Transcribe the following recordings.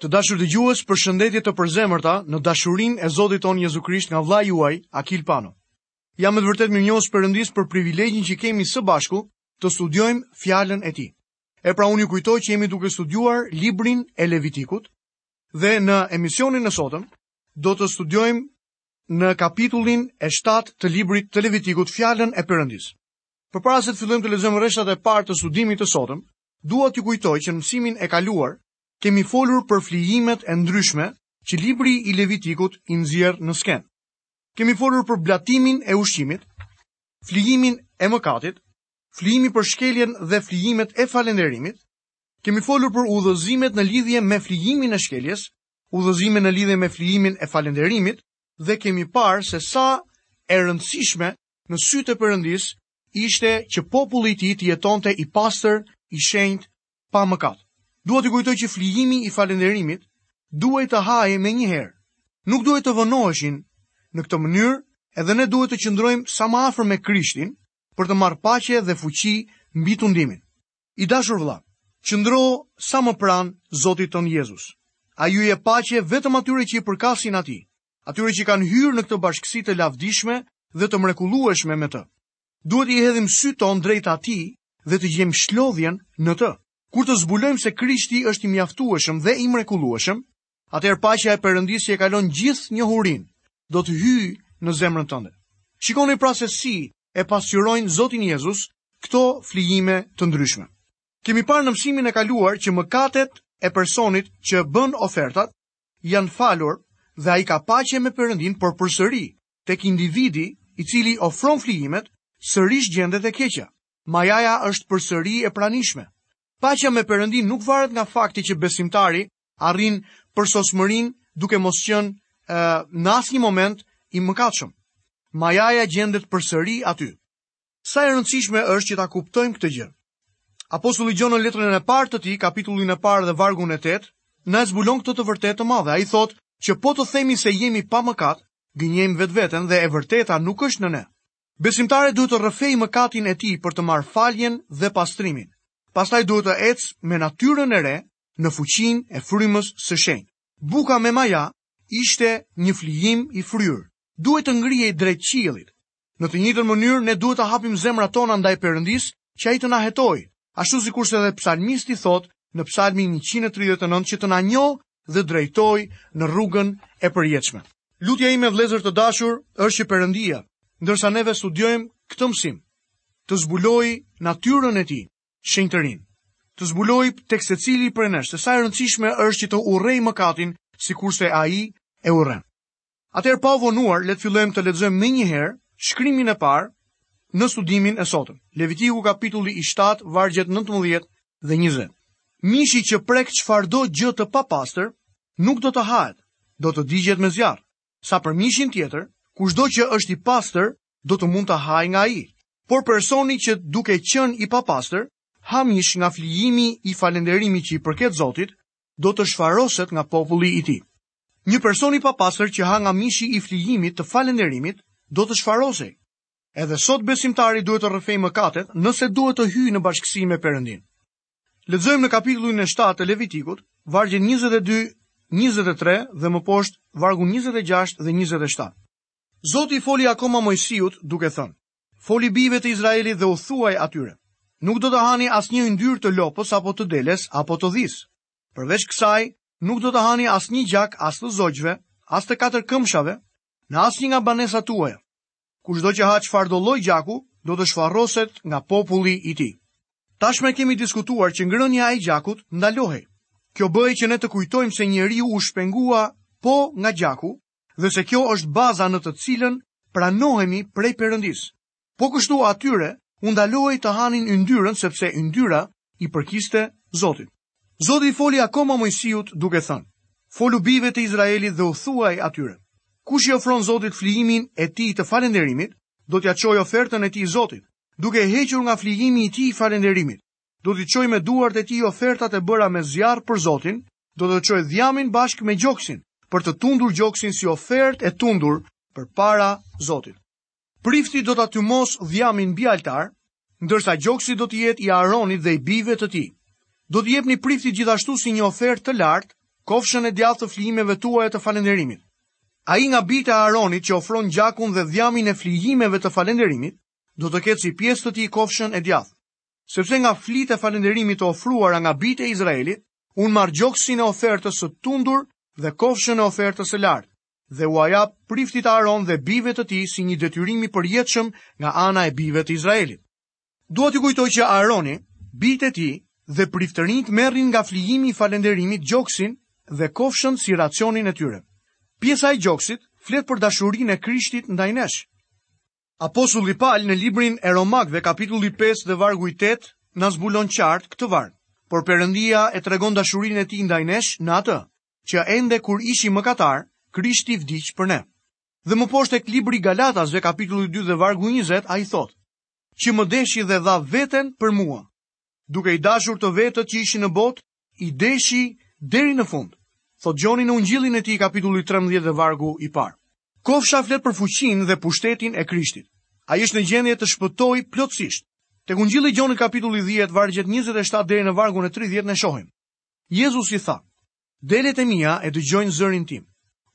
Të dashur dëgjues, përshëndetje të përzemërta në dashurinë e Zotit tonë Jezu Krisht nga vëllai juaj Akil Pano. Jam me të vërtetë mirënjohës Perëndisë për privilegjin që kemi së bashku të studiojmë fjalën e tij. E pra unë ju kujtoj që jemi duke studiuar librin e Levitikut dhe në emisionin e sotëm do të studiojmë në kapitullin e 7 të librit të Levitikut fjalën e Perëndisë. Përpara se të fillojmë të lexojmë rreshtat e parë të studimit të sotëm, Dua t'ju kujtoj që në mësimin e kaluar kemi folur për flijimet e ndryshme që libri i Levitikut i nxjerr në skenë. Kemi folur për blatimin e ushqimit, flijimin e mëkatit, flijimin për shkeljen dhe flijimet e falënderimit, kemi folur për udhëzimet në lidhje me flijimin e shkeljes, udhëzimet në lidhje me flijimin e falënderimit dhe kemi parë se sa e rëndësishme në sytë e Perëndisë ishte që populli i tij të jetonte i pastër, i shenjtë, pa mëkat. Dua t'ju kujtoj që flijimi i falënderimit duhej të hahej menjëherë. Nuk duhej të vonoheshin në këtë mënyrë, edhe ne duhet të qëndrojmë sa më afër me Krishtin për të marrë paqe dhe fuqi mbi tundimin. I dashur vëlla, qëndro sa më pranë Zotit tonë Jezus. Ai u jep paqe vetëm atyre që i përkasin atij. atyre që kanë hyrë në këtë bashkësi të lavdishme dhe të mrekullueshme me të. Duhet t'i hedhim sytë tanë drejt atij dhe të gjejmë çlodhjen në të. Kur të zbulojmë se Krishti është i mjaftueshëm dhe i mrekullueshëm, atëherë paqja e Perëndisë që e kalon gjithë njohurinë do të hyjë në zemrën tënde. Shikoni pra se si e pasqyrojnë Zotin Jezus këto flijime të ndryshme. Kemi parë në mësimin e kaluar që mëkatet e personit që bën ofertat janë falur dhe ai ka paqe me Perëndinë, por përsëri tek individi i cili ofron flijimet, sërish gjendet e keqja. Majaja është përsëri e pranishme. Paqja me Perëndinë nuk varet nga fakti që besimtari arrin përsosmërinë duke mos qenë në asnjë moment i mëkatshëm. Majaja gjendet përsëri aty. Sa e rëndësishme është që ta kuptojmë këtë gjë. Apostulli Gjon në letrën e parë të tij, kapitullin e parë dhe vargun e 8, na e zbulon këtë të vërtetë të madhe. Ai thotë që po të themi se jemi pa mëkat, gënjejmë vetveten dhe e vërteta nuk është në ne. Besimtari duhet të rrëfejë mëkatin e tij për të marrë faljen dhe pastrimin. Pastaj duhet të ecë me natyrën e re në fuqinë e frymës së shenjtë. Buka me maja ishte një flijim i fryrë. Duhej të ngrihej drejt qiellit. Në të njëjtën mënyrë, ne duhet të hapim zemrat tona ndaj Perëndisë, që ai të na hetojë, ashtu sikurse edhe psalmisti thotë në Psalmin 139 që të na njohë dhe drejtojë në rrugën e përjetshme. Lutja ime vëllezër të dashur është që Perëndia, ndërsa neve studiojmë këtë mësim, të zbulojë natyrën e tij, shenjtërinë. Të zbulojë tek secili prej nesh se sa e rëndësishme është që të urrejë mëkatin sikurse ai e urren. Atëherë pa u vonuar, le të fillojmë të lexojmë menjëherë shkrimin e parë në studimin e sotëm. Levitiku kapitulli i 7, vargjet 19 dhe 20. Mishi që prek çfarëdo gjë të papastër nuk do të hahet, do të digjet me zjarr. Sa për mishin tjetër, kushdo që është i pastër do të mund të hajë nga ai. Por personi që duke qenë i papastër, ha mish nga flijimi i falënderimit që i përket Zotit, do të shfaroset nga populli i tij. Një person i papastër që ha nga mishi i flijimit të falënderimit do të shfarosej. Edhe sot besimtari duhet të rrëfejë mëkatet nëse duhet të hyjë në bashkësi me Perëndinë. Lexojmë në kapitullin e 7 të Levitikut, vargjet 22, 23 dhe më poshtë vargu 26 dhe 27. Zoti i foli akoma Moisiut duke thënë: Folu bijve të Izraelit dhe u thuaj atyre: Nuk do të hani asnjë yndyrë të lopës apo të deles apo të dhisë. Përveç kësaj, nuk do të hani asnjë gjak as të zogjve, as të katërkëmbëshave, në asnjë nga banesat tuaja. Kushdo që ha çfarëdo lloj gjaku, do të shfaroset nga populli i tij. Tashmë e kemi diskutuar që ngrënia e gjakut ndalohej. Kjo bëhej që ne të kujtojmë se njeriu u shpengua po nga gjaku dhe se kjo është baza në të cilën pranohemi prej Perëndisë. Po kështu atyre u ndalohej të hanin yndyrën sepse yndyra i përkiste Zotit. Zoti i foli akoma Moisiut duke thënë: Folu bijve të Izraelit dhe u thuaj atyre: Kush i ofron Zotit flijimin e tij të falënderimit, do t'ia çojë ofertën e tij Zotit, duke e hequr nga flijimi i tij i falënderimit. Do t'i çojë me duart e tij ofertat e bëra me zjarr për Zotin, do të çojë dhjamin bashkë me gjoksin, për të tundur gjoksin si ofertë e tundur përpara Zotit. Prifti do ta tymosë dhjamin mbi altar, ndërsa gjoksi do të jetë i Aaronit dhe i bijve të tij. Do t'i jepni priftit gjithashtu si një ofertë të lartë kofshën e djathtë të flijimeve tuaja të falënderimit. Ai nga bijtë e Aaronit që ofron gjakun dhe dhjamin e flijimeve të falënderimit, do të ketë si pjesë të tij kofshën e djathtë. Sepse nga flitë e falënderimit të ofruara nga bijtë e Izraelit, unë marr gjoksin e ofertës së tundur dhe kofshën e ofertës së lartë. dhe ua jap priftit Aaron dhe bijve të tij si një detyrim i përjetshëm nga ana e bijve të Izraelit. Dua t'ju kujtoj që Aaroni, bijtë e tij dhe priftërinjtë merrin nga flijimi i falënderimit gjoksin dhe kofshën si racionin e tyre. Pjesa e gjoksit flet për dashurinë e Krishtit ndaj nesh. Apostulli Pal në librin e Romakëve kapitulli 5 dhe vargu i 8 na zbulon qartë këtë varg. Por Perëndia e tregon dashurinë e tij ndaj nesh në atë. Që ende kur ishim mëkatarë, Krishti vdiq për ne. Dhe më poshtë tek libri i Galatasve kapitulli 2 dhe vargu 20 ai thotë, që më deshi dhe dha veten për mua. Duke i dashur të vetët që ishin në botë, i deshi deri në fund. Thotë Gjoni në Ungjillin e tij kapitulli 13 dhe vargu i parë. Kofsha flet për fuqinë dhe pushtetin e Krishtit. Ai është në gjendje të shpëtojë plotësisht. Tek Ungjilli i Gjonit kapitulli 10 vargjet 27 deri në vargun e 30 ne shohim Jezusi tha, Delet e mia e dëgjojnë zërin tim.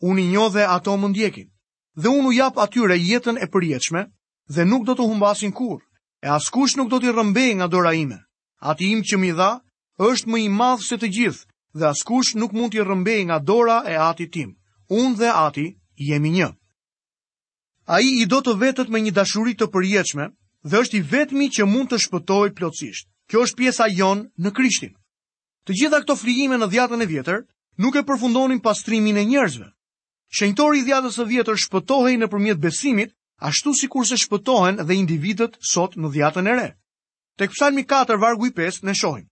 Unë i njoh dhe ato më ndjekin. Dhe unë u jap atyre jetën e përjetshme dhe nuk do të humbasin kurrë, e askush nuk do t'i rrëmbejë nga dora ime. Ati im që m'i dha është më i madh se të gjithë dhe askush nuk mund t'i rrëmbejë nga dora e Atit tim. Unë dhe Ati jemi një. Ai i do të vetët me një dashuri të përjetshme dhe është i vetmi që mund të shpëtojë plotësisht. Kjo është pjesa jonë në Krishtin. Të gjitha këto flijime në dhjatën e vjetër nuk e përfundonin pastrimin e njerëzve. Shenjtori i dhjatës së vjetër shpëtohej nëpërmjet besimit, ashtu sikurse shpëtohen dhe individët sot në dhjatën e re. Tek Psalmi 4 vargu i 5 ne shohim: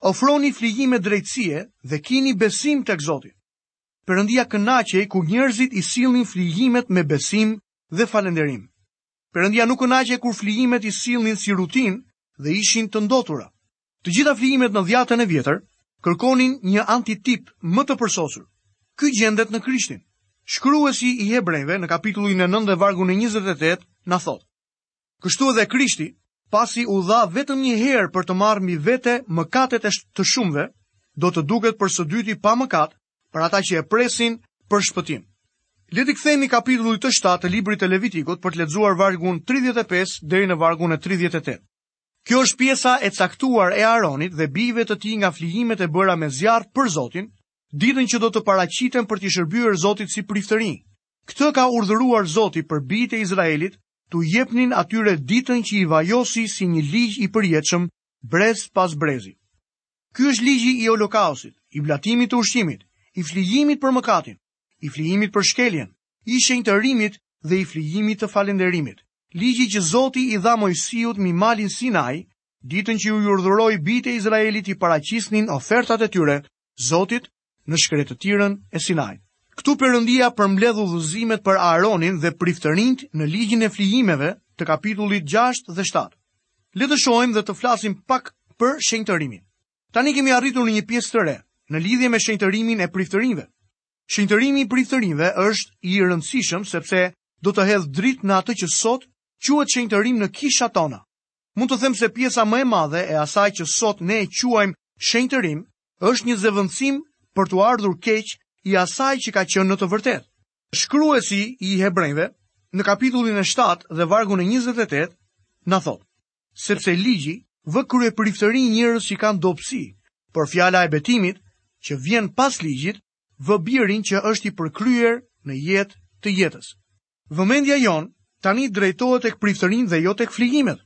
Ofroni flijime drejtësie dhe kini besim tek Zoti. Perëndia kënaqej kur njerëzit i sillnin flijimet me besim dhe falënderim. Perëndia nuk kënaqej kur flijimet i sillnin si rutinë dhe ishin të ndotura. Të gjitha flijimet në Dhjatën e Vjetër kërkonin një antitip më të përsosur. Ky gjendet në Krishtin. Shkruesi i Hebrenjve në kapitullin e 9 dhe vargun e 28 na thotë: Kështu edhe Krishti, pasi u dha vetëm një herë për të marrë mbi vete mëkatet e të shumëve, do të duket për së dyti pa mëkat për ata që e presin për shpëtim. Le t'i kthehemi kapitullit të 7 të librit të Levitikut për të lexuar vargun 35 deri në vargun e 38. Kjo është pjesa e caktuar e Aronit dhe bijve të tij nga flijimet e bëra me zjarr për Zotin, ditën që do të paraqiten për t'i shërbyer Zotit si priftërinj. Këtë ka urdhëruar Zoti për bijtë e Izraelit t'u jepnin atyre ditën që i vajosi si një ligj i përjetshëm brez pas brezi. Ky është ligji i olokaustit, i blatimit të ushqimit, i flijimit për mëkatin, i flijimit për shkeljen, i shenjtërimit dhe i flijimit të falënderimit. Ligji që Zoti i dha Moisiut mbi malin Sinai, ditën që i urdhëroi bijtë e Izraelit t'i paraqisnin ofertat e tyre Zotit në shkretëtirën e Sinajt. Këtu Perëndia përmbledh udhëzimet për Aaronin dhe priftërinjtë në ligjin e flijimeve të kapitullit 6 dhe 7. Le të shohim dhe të flasim pak për shenjtërimin. Tani kemi arritur në një pjesë të re, në lidhje me shenjtërimin e priftërinjve. Shenjtërimi i priftërinjve është i rëndësishëm sepse do të hedhë dritë në atë që sot quhet shenjtërim në kishat tona. Mund të them se pjesa më e madhe e asaj që sot ne e quajmë shenjtërim është një zëvendësim për të ardhur keq i asaj që ka qenë në të vërtetë. Shkruesi i Hebrenjve në kapitullin e 7 dhe vargun e 28 na thotë: Sepse ligji vë kryepriftërinj njerëz që kanë dobësi, por fjala e betimit që vjen pas ligjit vë birin që është i përkryer në jetë të jetës. Vëmendja jonë tani drejtohet tek priftërinjtë dhe jo tek flijimet.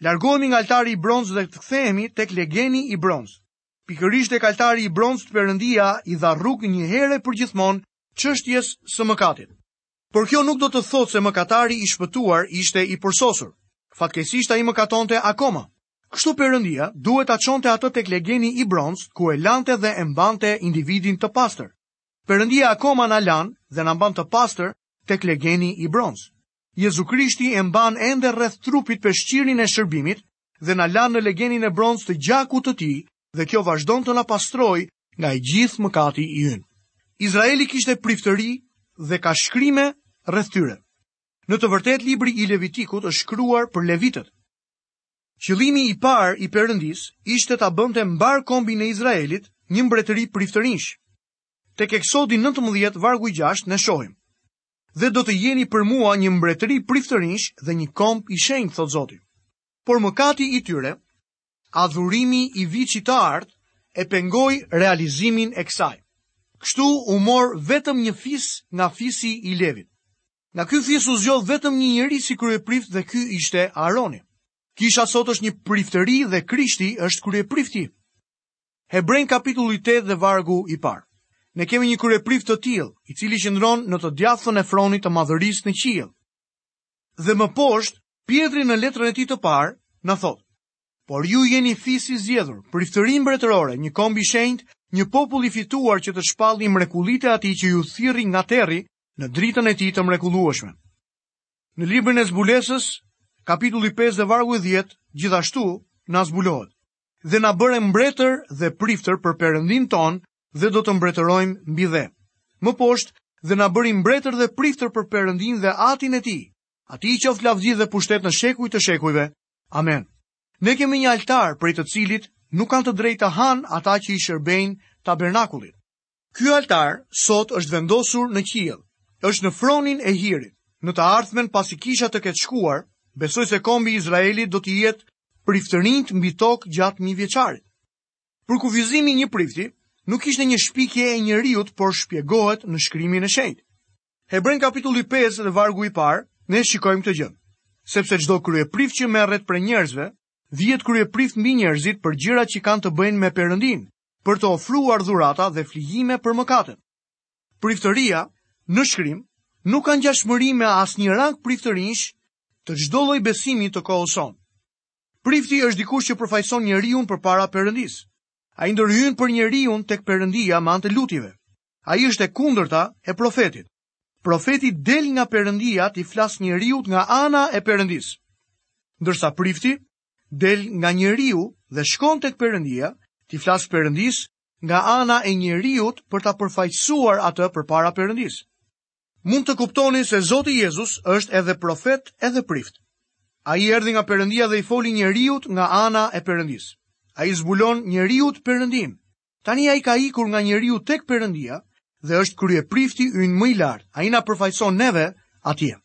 Largohemi nga altari i bronztë dhe të kthehemi tek legeni i bronztë. Pikërisht tek altari i bronztë Perëndia i dha rrugë një herë e përgjithmonë çështjes së mëkatit. Por kjo nuk do të thotë se mëkatari i shpëtuar ishte i përsosur. Fatkeqësisht ai mëkatonte akoma. Kështu Perëndia duhet ta çonte atë tek legeni i bronztë ku e lante dhe e mbante individin të pastër. Perëndia akoma na lan dhe na mban të pastër tek legeni i bronztë. Jezu Krishti e mban ende rreth trupit peshqirin e shërbimit dhe na lan në legenin e bronztë të gjakut të tij dhe kjo vazhdon të na pastrojë nga i gjithë mëkati ynë. Izraeli kishte priftëri dhe ka shkrime rreth tyre. Në të vërtetë libri i Levitikut është shkruar për levitët. Qëllimi i parë i Perëndisë ishte ta bënte mbarë kombin e Izraelit një mbretëri priftërinjsh. Tek Eksodi nëntëmbëdhjetë vargu i gjashtë ne shohim, Dhe do të jeni për mua një mbretëri priftërinjsh dhe një komb i shenjtë, thotë Zoti. Por mëkati i tyre, adhurimi i viçit të artë, e pengoi realizimin e kësaj. Kështu u mor vetëm një fis nga fisi i Levit. Nga ky fis u zgjodh vetëm një njeri si kryeprift dhe ky ishte Aroni. Kisha sot është një priftëri dhe Krishti është kryeprifti. Hebrenj kapitulli 8 dhe vargu i parë. Ne kemi një kryeprift të tillë, i cili qëndron në të djathtën e fronit të madhërisë në qiell. Dhe më poshtë, Pjetri në letrën e tij të parë na thotë: Por ju jeni fis i zgjedhur, priftëri mbretërore, një komb i shenjtë, një popull i fituar që të shpallni mrekullitë e atij që ju thirri nga terri në dritën e tij të mrekullueshme. Në librin e zbulesës, kapitulli 5 dhe vargu 10, gjithashtu na zbulohet dhe na bëre mbretër dhe priftër për Perëndinë tonë dhe do të mbretërojmë mbi dhe. Më poshtë dhe na bëri mbretër dhe priftër për Perëndinë dhe Atin e Tij. Atij i qoftë lavdi dhe pushtet në shekuj të shekujve. Amen. Ne kemi një altar prej të cilit nuk kanë të drejtë të hanë ata që i shërbejnë tabernakullit. Ky altar sot është vendosur në qiell. Është në fronin e hirit. Në të ardhmen pasi kisha të ketë shkuar, besoj se kombi i Izraelit do të jetë priftërinjtë mbi tokë gjatë mijëvjeçarit. Përkufizimi i një prifti nuk ishte një shpikje e njeriut, por shpjegohet në shkrimin e shenjtë. Hebrenjve kapitulli 5 dhe vargu i parë, ne shikojmë këtë gjë. Sepse çdo kryeprift që merret prej njerëzve, vihet kryeprift mbi njerëzit për gjërat që kanë të bëjnë me Perëndinë, për të ofruar dhurata dhe flijime për mëkatet. Priftëria, në shkrim, nuk ka ngjashmëri me asnjë rang priftërinjsh të çdo lloj besimi të kohës sonë. Prifti është dikush që përfaqëson njeriun përpara Perëndisë. Ai ndërhyn për njeriun tek Perëndia me anë të lutjeve. Ai është e kundërta e profetit. Profeti del nga Perëndia t'i flasë njeriut nga ana e Perëndisë. Ndërsa prifti del nga njeriu dhe shkon tek Perëndia, t'i flasë Perëndisë nga ana e njeriut për ta përfaqësuar atë përpara Perëndisë. Mund të kuptoni se Zoti Jezus është edhe profet edhe prift. Ai erdhi nga Perëndia dhe i foli njeriut nga ana e Perëndisë. Ai i zbulon njeriut Perëndinë. Tani ai ka ikur nga njeriu tek Perëndia dhe është kryeprifti ynë më i lartë. Ai na përfaqëson neve atje.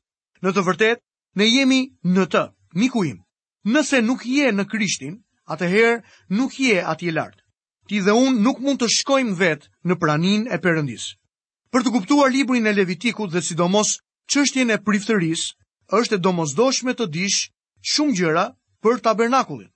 Në të vërtetë, Ne jemi në të, miku im. Nëse nuk je në Krishtin, atëherë nuk je atje lart. Ti dhe unë nuk mund të shkojmë vetë në praninë e Perëndisë. Për të kuptuar librin e Levitikut dhe sidomos çështjen e priftërisë, është e domosdoshme të dish shumë gjëra për tabernakullin.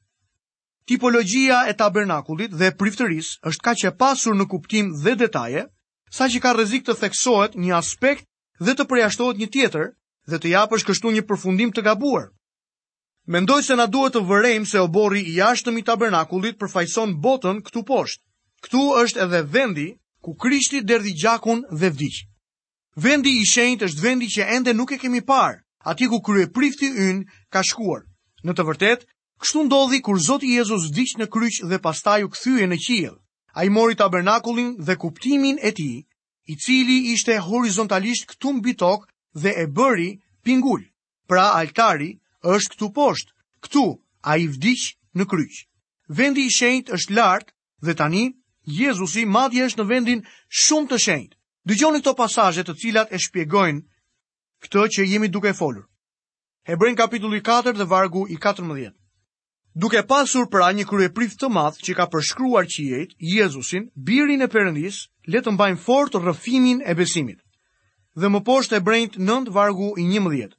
Tipologjia e tabernakullit dhe e priftërisë është kaq e pasur në kuptim dhe detaje, saqë ka rrezik të theksohet një aspekt dhe të përjashtohet një tjetër dhe të japësh kështu një përfundim të gabuar. Mendoj se na duhet të vërejmë se oborri i jashtëm i tabernakullit përfaqëson botën këtu poshtë. Këtu është edhe vendi ku Krishti derdhi gjakun dhe vdiq. Vendi i shenjtë është vendi që ende nuk e kemi parë, aty ku kryeprifti ynë ka shkuar. Në të vërtetë, Kështu ndodhi kur Zoti Jezus vdiq në kryq dhe pastaj u kthye në qiell. Ai mori tabernakullin dhe kuptimin e tij i cili ishte horizontalisht këtu mbi tokë dhe e bëri pingul. Pra altari është këtu poshtë, këtu ai vdiq në kryq. Vendi i shenjtë është lart dhe tani Jezusi madje është në vendin shumë të shenjtë. Dëgjoni këto pasazhe të cilat e shpjegojnë këtë që jemi duke folur. Hebrenjve kapitulli 4 dhe vargu i 14. Duke pasur pra një kryeprift të madh që ka përshkruar qiejt, Jezusin, birin e Perëndisë, le të mbajmë fort rrëfimin e besimit. Dhe më poshtë Hebrenjt 9 vargu i 11.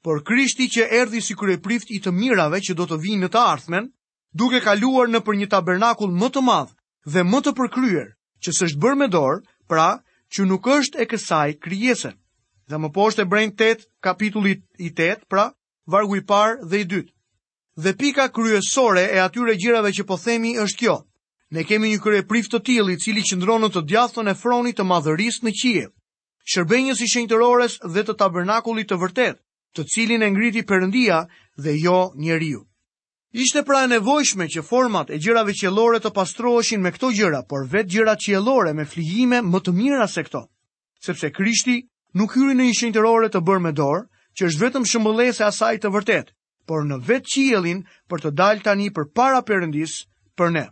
Por Krishti që erdhi si kryeprift i të mirave që do të vijnë në të ardhmen, duke kaluar nëpër një tabernakull më të madh dhe më të përkryer, që s'është bërë me dorë, pra që nuk është i kësaj krijese. Dhe më poshtë Hebrenjt 8 kapitulli i 8, pra vargu i parë dhe i dytë. Dhe pika kryesore e atyre gjërave që po themi është kjo. Ne kemi një kryeprift të tillë i cili qëndron në të djathtën e fronit të madhërisë në qiej. Shërbenjës i shenjtërores dhe të tabernakullit të vërtetë, të cilin e ngriti Perëndia dhe jo njeriu. Ishte pra e nevojshme që format e gjërave qiellore të pastroheshin me këto gjëra, por vetë gjërat qiellore me flijime më të mira se këto. sepse Krishti nuk hyri në një shenjtërore të bërë me dorë, që është vetëm shëmbëllesë e asaj të vërtetë, por në vetë qiellin për të dalë tani përpara Perëndisë për ne.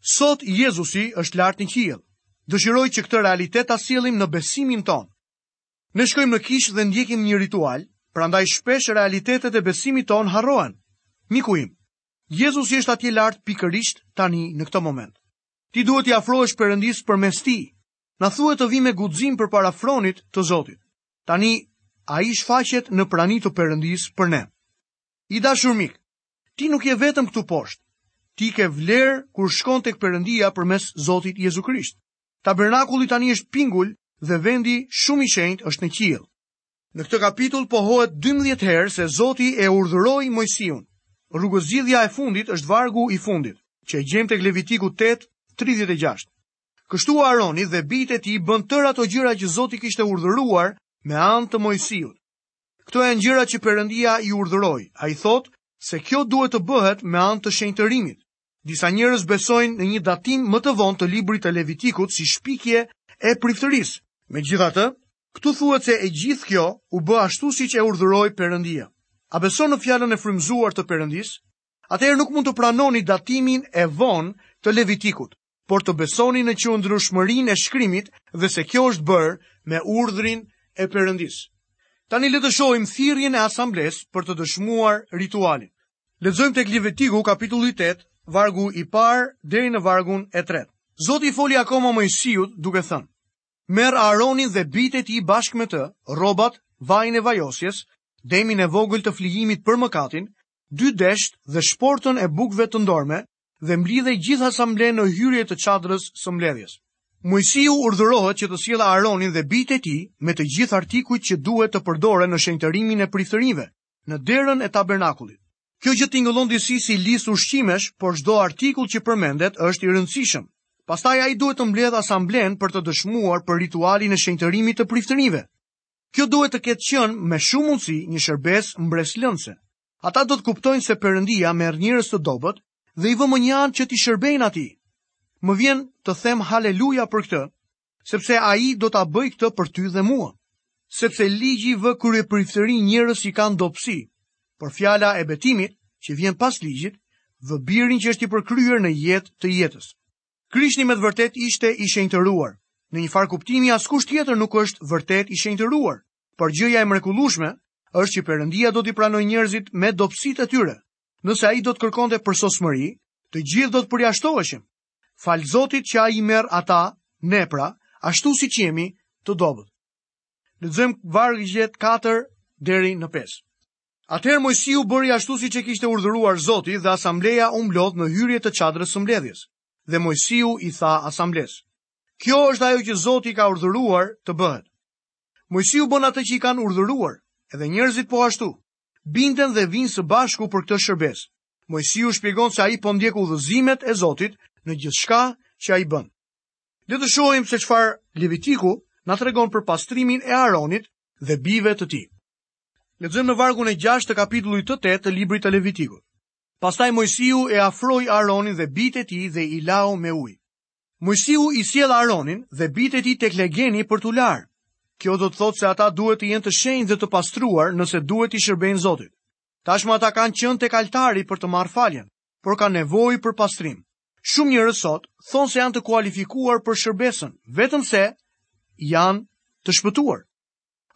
Sot Jezusi është lart në qiell. Dëshiroj që këtë realitet ta sjellim në besimin tonë. Ne shkojmë në kishë dhe ndjekim një ritual, prandaj shpesh realitetet e besimit tonë harrohen. Miku im, Jezusi është atje lart pikërisht tani në këtë moment. Ti duhet t'i afrohesh Perëndisë përmes tij, Na thuhet të vijmë me guxim përpara fronit të Zotit. Tani ai shfaqet në prani të Perëndisë për ne. I dashur mik, ti nuk je vetëm këtu poshtë. Ti ke vlerë kur shkon tek Perëndia përmes Zotit Jezu Krisht. Tabernakulli tani është pingul dhe vendi shumë i shenjtë është në qiell. Në këtë kapitull pohohet 12 herë se Zoti e urdhëroi Moisiun. Rrugëzgjidhja e fundit është vargu i fundit, që e gjejmë tek Levitiku 8:36. Kështu Aroni dhe bijtë e tij bënë tërë ato gjëra që Zoti kishte urdhëruar me anë të Moisiut. Këto janë gjërat që Perëndia i urdhëroi. Ai thotë se kjo duhet të bëhet me anë të shenjtërimit. Disa njerëz besojnë në një datim më të vonë të librit të Levitikut si shpikje e priftërisë. Megjithatë, këtu thuhet se e gjithë kjo u bë ashtu siç e urdhëroi Perëndia. A beson në fjalën e frymëzuar të Perëndisë? Atëherë nuk mund të pranoni datimin e vonë të Levitikut. por të besoni në qëndrueshmërinë e shkrimit dhe se kjo është bërë me urdhrin e Perëndisë. Tani le të shohim thirrjen e asamblesë për të dëshmuar ritualin. Lexojmë tek Levitiku kapitulli 8, vargu i parë deri në vargun e tretë. Zoti i foli akoma Moisiut duke thënë: Merr Aaronin dhe bijtë e tij bashkë me të, rrobat, vajin e vajosjes, demin e vogël të flijimit për mëkatin, dy desht dhe shportën e bukëve të ndorme dhe mblidhe gjithë asamblenë në hyrje të çadrës së mbledhjes. Mojsiu urdhërohet që të sjellë Aaronin dhe bijtë e tij me të gjithë artikujt që duhet të përdoren në shenjtërimin e priftërinjve, në derën e tabernakullit. Kjo gjë tingëllon disi si listë ushqimesh, por çdo artikull që përmendet është i rëndësishëm. Pastaj ai duhet të mbledhë asamblenë për të dëshmuar për ritualin e shenjtërimit të priftërinjve. Kjo duhet të ketë qenë me shumë mundësi një shërbesë mbresëlënëse. Ata do të kuptojnë se Perëndia merr njerëz të dobët dhe i vë në një anë që t'i shërbejnë atij. Më vjen të them haleluja për këtë, sepse ai do ta bëjë këtë për ty dhe mua. Sepse ligji vë kryepriftëri njerëz që kanë dobësi, por fjala e betimit që vjen pas ligjit vë birin që është i përkryer në jetë të jetës. Krishti me të vërtetë ishte i shenjtëruar. Në një farë kuptimi, askush tjetër nuk është vërtet i shenjtëruar. Por gjëja e mrekullueshme është që Perëndia do t'i pranojë njerëzit me dobësitë e tyre. Nëse ai do të kërkonte përsosmëri, të gjithë do të përjashtoheshim. Falë Zotit që ai i merr ata, ne pra, ashtu siç jemi, të dobët. Lexojmë vargjet 4 deri në 5. Atëherë Mojsiu bëri ashtu siç e kishte urdhëruar Zoti dhe asambleja u mblodh në hyrje të çadrës së mbledhjes. Dhe Mojsiu i tha asamblesë: Kjo është ajo që Zoti ka urdhëruar të bëhet. Mojsiu bën atë që i kanë urdhëruar, edhe njerëzit po ashtu. Binden dhe vijnë së bashku për këtë shërbesë. Mojsiu shpjegon se ai po ndjek udhëzimet e Zotit në gjithçka që ai bën. Le të shohim se çfarë Levitiku na tregon për pastrimin e Aronit dhe bijve të tij. Lexojmë në vargun e 6 të kapitullit të 8 të librit të Levitikut. Pastaj Mojsiu e afroi Aronin dhe bijtë e tij dhe i lau me ujë. Mojsiu i sjell Aronin dhe bijtë e tij tek legeni për t'u larë. Kjo do të thotë se ata duhet të jenë të shenjtë dhe të pastruar nëse duhet t'i shërbejnë Zotit. Tashmë ata kanë qenë tek altari për të marrë faljen, por kanë nevojë për pastrim. Shumë njerëz sot thonë se janë të kualifikuar për shërbesën, vetëm se janë të shpëtuar.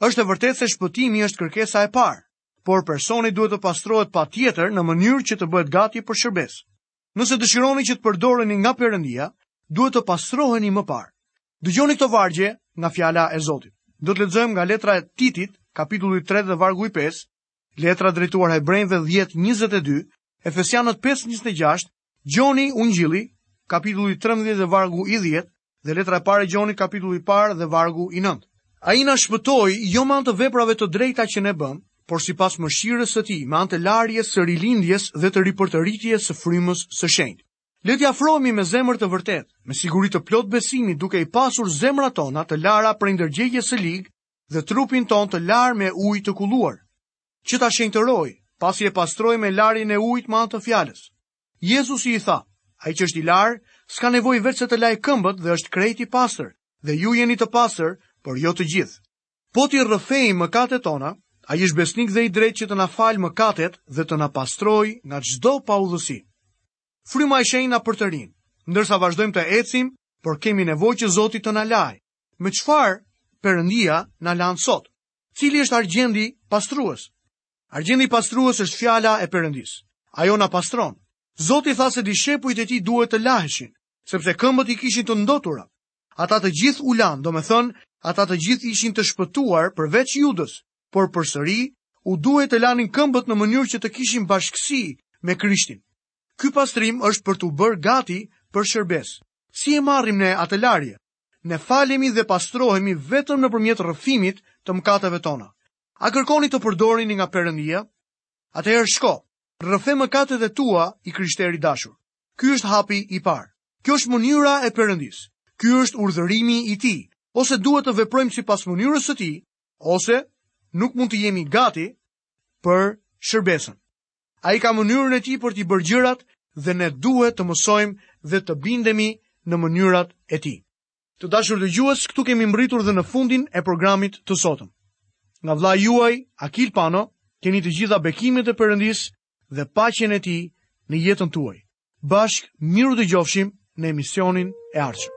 Është e vërtetë se shpëtimi është kërkesa e parë, por personi duhet të pastrohet patjetër në mënyrë që të bëhet gati për shërbesë. Nëse dëshironi që të përdoreni nga Perëndia, duhet të pastroheni më parë. Dëgjoni këto vargje nga fjala e Zotit. Do të lexojmë nga letra e Titit, kapitulli 3 dhe vargu i 5, letra drejtuar Hebrenjve 10:22, Efesianët 5:26, Gjoni Ungjilli, kapitulli 13 dhe vargu i 10, Dhe letra e parë e Gjonit kapitulli i parë dhe vargu i 9. Ai na shpëtoi jo me anë të veprave të drejta që ne bëmë, por sipas mëshirës së tij, me anë të larjes së rilindjes dhe të ripërtëritjes së frymës së shenjtë. Le t'i afrohemi me zemër të vërtetë, me siguri të plotë besimi duke i pasur zemrat tona të lara prej ndërgjegjes së ligë dhe trupin tonë të larë me ujë të kulluar, që ta shenjtërojë, pasi e pastroi me larjen e ujit me anë të fjalës. Jezusi i tha, Ai që është i larë, s'ka nevojë veçse të lajë këmbët dhe është krejt i pastër, dhe ju jeni të pastër, por jo të gjithë. Po t'i rrëfejmë mëkatet tona, ai është besnik dhe i drejtë që të na falë mëkatet dhe të na pastrojë nga çdo paudhësi. Fryma e shenjtë na përtërin, ndërsa vazhdojmë të ecim, por kemi nevojë që Zoti të na lajë. Me çfarë Perëndia na lan sot? Cili është agjenti pastrues? Agjenti pastrues është fjala e Perëndisë. Ajo na pastron. Zoti tha se dishepujt e tij duhet të laheshin, sepse këmbët i kishin të ndotura. Ata të gjithë u lanë, domethënë, ata të gjithë ishin të shpëtuar përveç Judës, por përsëri u duhej të lanin këmbët në mënyrë që të kishin bashkësi me Krishtin. Ky pastrim është për t'u bërë gati për shërbesë. Si e marrim ne atë larje? Ne falemi dhe pastrohemi vetëm nëpërmjet rrëfimit të mëkateve tona. A kërkoni të përdoreni nga Perëndia? Atëherë shko, rrëfe mëkatet e tua i krishterë i dashur. Ky është hapi i parë. Kjo është mënyra e Perëndisë. Ky është urdhërimi i tij. Ose duhet të veprojmë sipas mënyrës së tij, ose nuk mund të jemi gati për shërbesën. Ai ka mënyrën e tij për t'i bërë gjërat dhe ne duhet të mësojmë dhe të bindemi në mënyrat e tij. Të dashur dëgjues, këtu kemi mbërritur dhe në fundin e programit të sotëm. Nga vëllai juaj, Akil Pano, keni të gjitha bekimet e Perëndisë dhe paqen e tij në jetën tuaj. Bashkë, mirë u dëgjofshim në emisionin e ardhshëm.